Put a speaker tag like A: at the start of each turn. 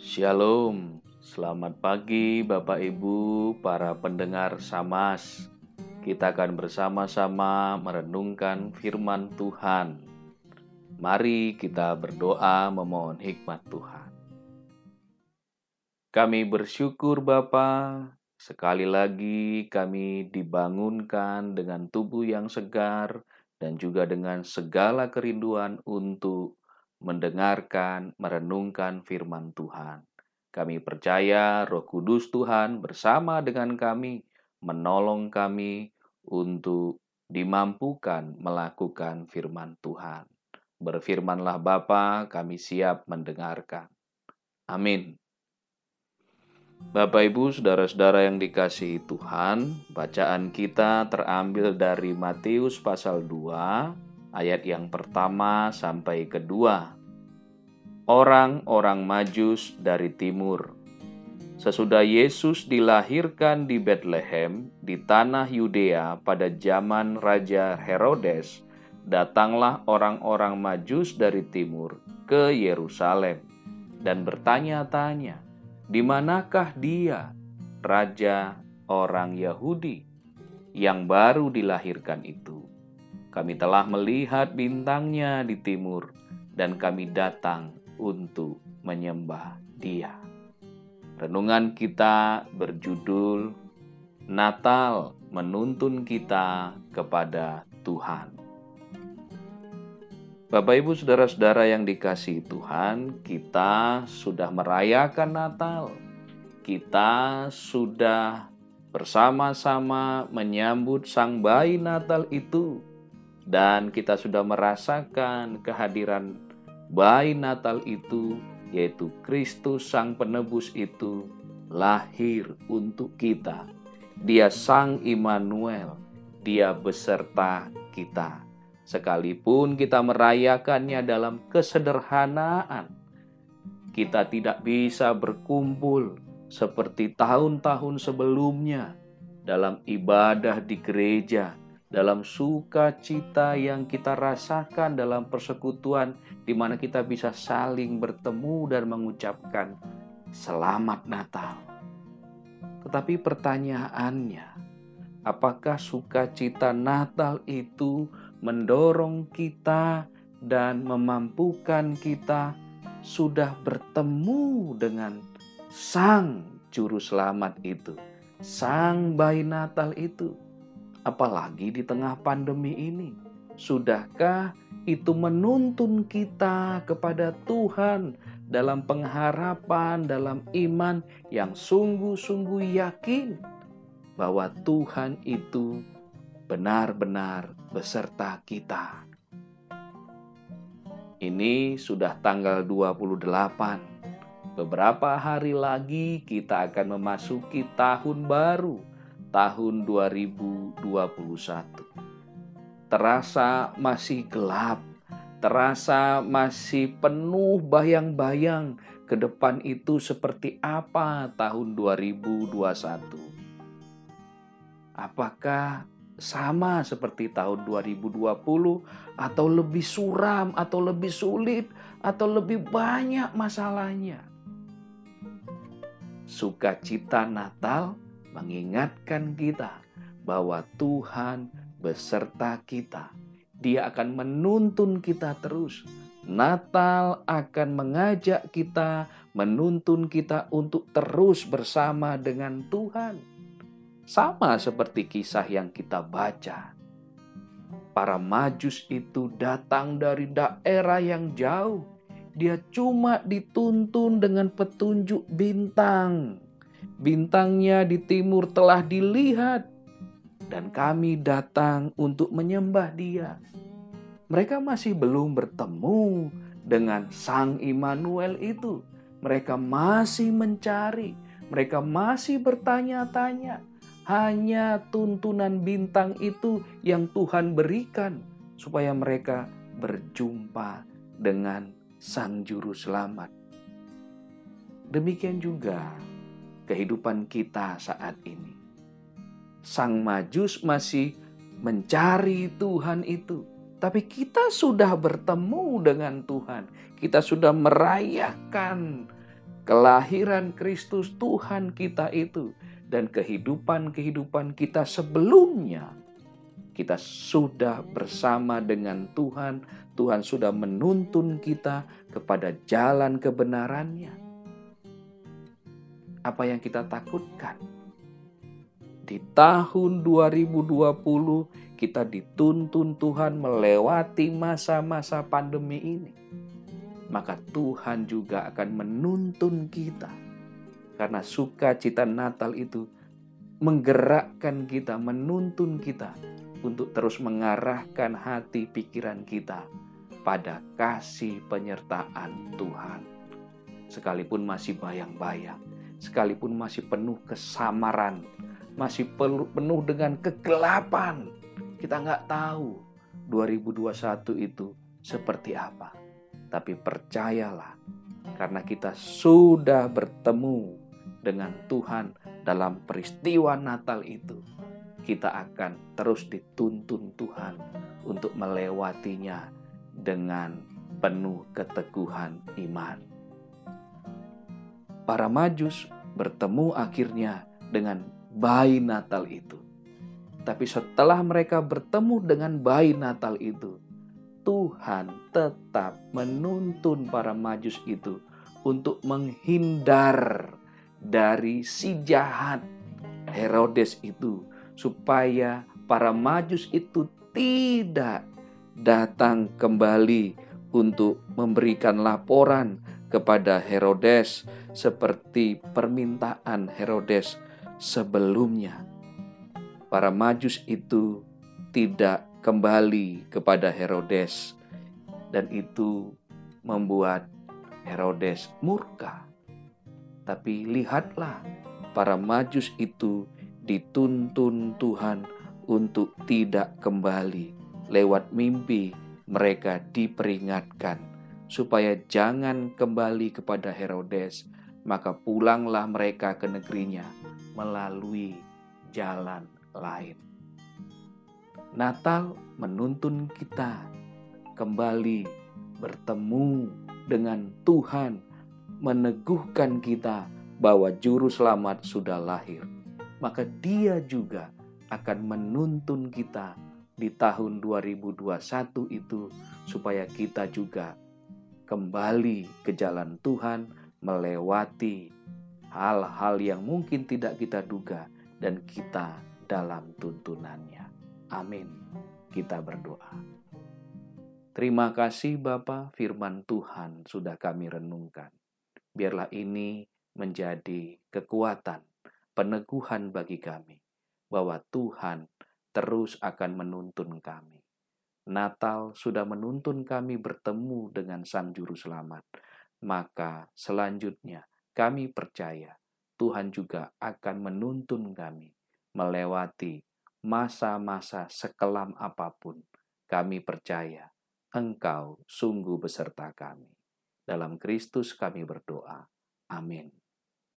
A: Shalom, selamat pagi Bapak Ibu, para pendengar Samas. Kita akan bersama-sama merenungkan firman Tuhan. Mari kita berdoa memohon hikmat Tuhan. Kami bersyukur Bapa, sekali lagi kami dibangunkan dengan tubuh yang segar dan juga dengan segala kerinduan untuk mendengarkan, merenungkan firman Tuhan. Kami percaya Roh Kudus Tuhan bersama dengan kami, menolong kami untuk dimampukan melakukan firman Tuhan. Berfirmanlah Bapa, kami siap mendengarkan. Amin. Bapak Ibu, saudara-saudara yang dikasihi Tuhan, bacaan kita terambil dari Matius pasal 2 ayat yang pertama sampai kedua. Orang-orang Majus dari timur. Sesudah Yesus dilahirkan di Bethlehem di tanah Yudea pada zaman Raja Herodes, datanglah orang-orang Majus dari timur ke Yerusalem dan bertanya-tanya, "Di manakah dia, raja orang Yahudi yang baru dilahirkan itu?" Kami telah melihat bintangnya di timur, dan kami datang untuk menyembah Dia. Renungan kita berjudul Natal menuntun kita kepada Tuhan. Bapak, ibu, saudara-saudara yang dikasihi Tuhan, kita sudah merayakan Natal. Kita sudah bersama-sama menyambut Sang Bayi Natal itu dan kita sudah merasakan kehadiran bayi Natal itu, yaitu Kristus Sang Penebus itu, lahir untuk kita. Dia Sang Immanuel, Dia beserta kita. Sekalipun kita merayakannya dalam kesederhanaan, kita tidak bisa berkumpul seperti tahun-tahun sebelumnya dalam ibadah di gereja dalam sukacita yang kita rasakan dalam persekutuan di mana kita bisa saling bertemu dan mengucapkan selamat Natal. Tetapi pertanyaannya, apakah sukacita Natal itu mendorong kita dan memampukan kita sudah bertemu dengan Sang Juru Selamat itu, Sang Bayi Natal itu? Apalagi di tengah pandemi ini. Sudahkah itu menuntun kita kepada Tuhan dalam pengharapan, dalam iman yang sungguh-sungguh yakin bahwa Tuhan itu benar-benar beserta kita. Ini sudah tanggal 28. Beberapa hari lagi kita akan memasuki tahun baru tahun 2021. Terasa masih gelap, terasa masih penuh bayang-bayang ke depan itu seperti apa tahun 2021. Apakah sama seperti tahun 2020 atau lebih suram atau lebih sulit atau lebih banyak masalahnya? Sukacita Natal mengingatkan kita bahwa Tuhan beserta kita. Dia akan menuntun kita terus. Natal akan mengajak kita, menuntun kita untuk terus bersama dengan Tuhan. Sama seperti kisah yang kita baca. Para majus itu datang dari daerah yang jauh. Dia cuma dituntun dengan petunjuk bintang bintangnya di timur telah dilihat, dan kami datang untuk menyembah Dia. Mereka masih belum bertemu dengan Sang Immanuel itu. Mereka masih mencari, mereka masih bertanya-tanya. Hanya tuntunan bintang itu yang Tuhan berikan supaya mereka berjumpa dengan Sang Juru Selamat. Demikian juga kehidupan kita saat ini. Sang Majus masih mencari Tuhan itu, tapi kita sudah bertemu dengan Tuhan. Kita sudah merayakan kelahiran Kristus Tuhan kita itu dan kehidupan-kehidupan kita sebelumnya kita sudah bersama dengan Tuhan, Tuhan sudah menuntun kita kepada jalan kebenarannya. Apa yang kita takutkan? Di tahun 2020 kita dituntun Tuhan melewati masa-masa pandemi ini. Maka Tuhan juga akan menuntun kita. Karena sukacita Natal itu menggerakkan kita, menuntun kita untuk terus mengarahkan hati pikiran kita pada kasih penyertaan Tuhan. Sekalipun masih bayang-bayang, sekalipun masih penuh kesamaran, masih penuh dengan kegelapan, kita nggak tahu 2021 itu seperti apa. Tapi percayalah, karena kita sudah bertemu dengan Tuhan dalam peristiwa Natal itu, kita akan terus dituntun Tuhan untuk melewatinya dengan penuh keteguhan iman. Para majus bertemu akhirnya dengan bayi Natal itu. Tapi setelah mereka bertemu dengan bayi Natal itu, Tuhan tetap menuntun para majus itu untuk menghindar dari si jahat Herodes itu supaya para majus itu tidak datang kembali untuk memberikan laporan kepada Herodes seperti permintaan Herodes sebelumnya. Para majus itu tidak kembali kepada Herodes dan itu membuat Herodes murka. Tapi lihatlah, para majus itu dituntun Tuhan untuk tidak kembali. Lewat mimpi, mereka diperingatkan supaya jangan kembali kepada Herodes, maka pulanglah mereka ke negerinya melalui jalan lain. Natal menuntun kita kembali bertemu dengan Tuhan, meneguhkan kita bahwa Juru Selamat sudah lahir maka Dia juga akan menuntun kita di tahun 2021 itu supaya kita juga kembali ke jalan Tuhan melewati hal-hal yang mungkin tidak kita duga dan kita dalam tuntunannya. Amin. Kita berdoa. Terima kasih Bapa firman Tuhan sudah kami renungkan. Biarlah ini menjadi kekuatan peneguhan bagi kami bahwa Tuhan terus akan menuntun kami. Natal sudah menuntun kami bertemu dengan Sang Juru Selamat, maka selanjutnya kami percaya Tuhan juga akan menuntun kami melewati masa-masa sekelam apa pun. Kami percaya Engkau sungguh beserta kami. Dalam Kristus kami berdoa. Amin.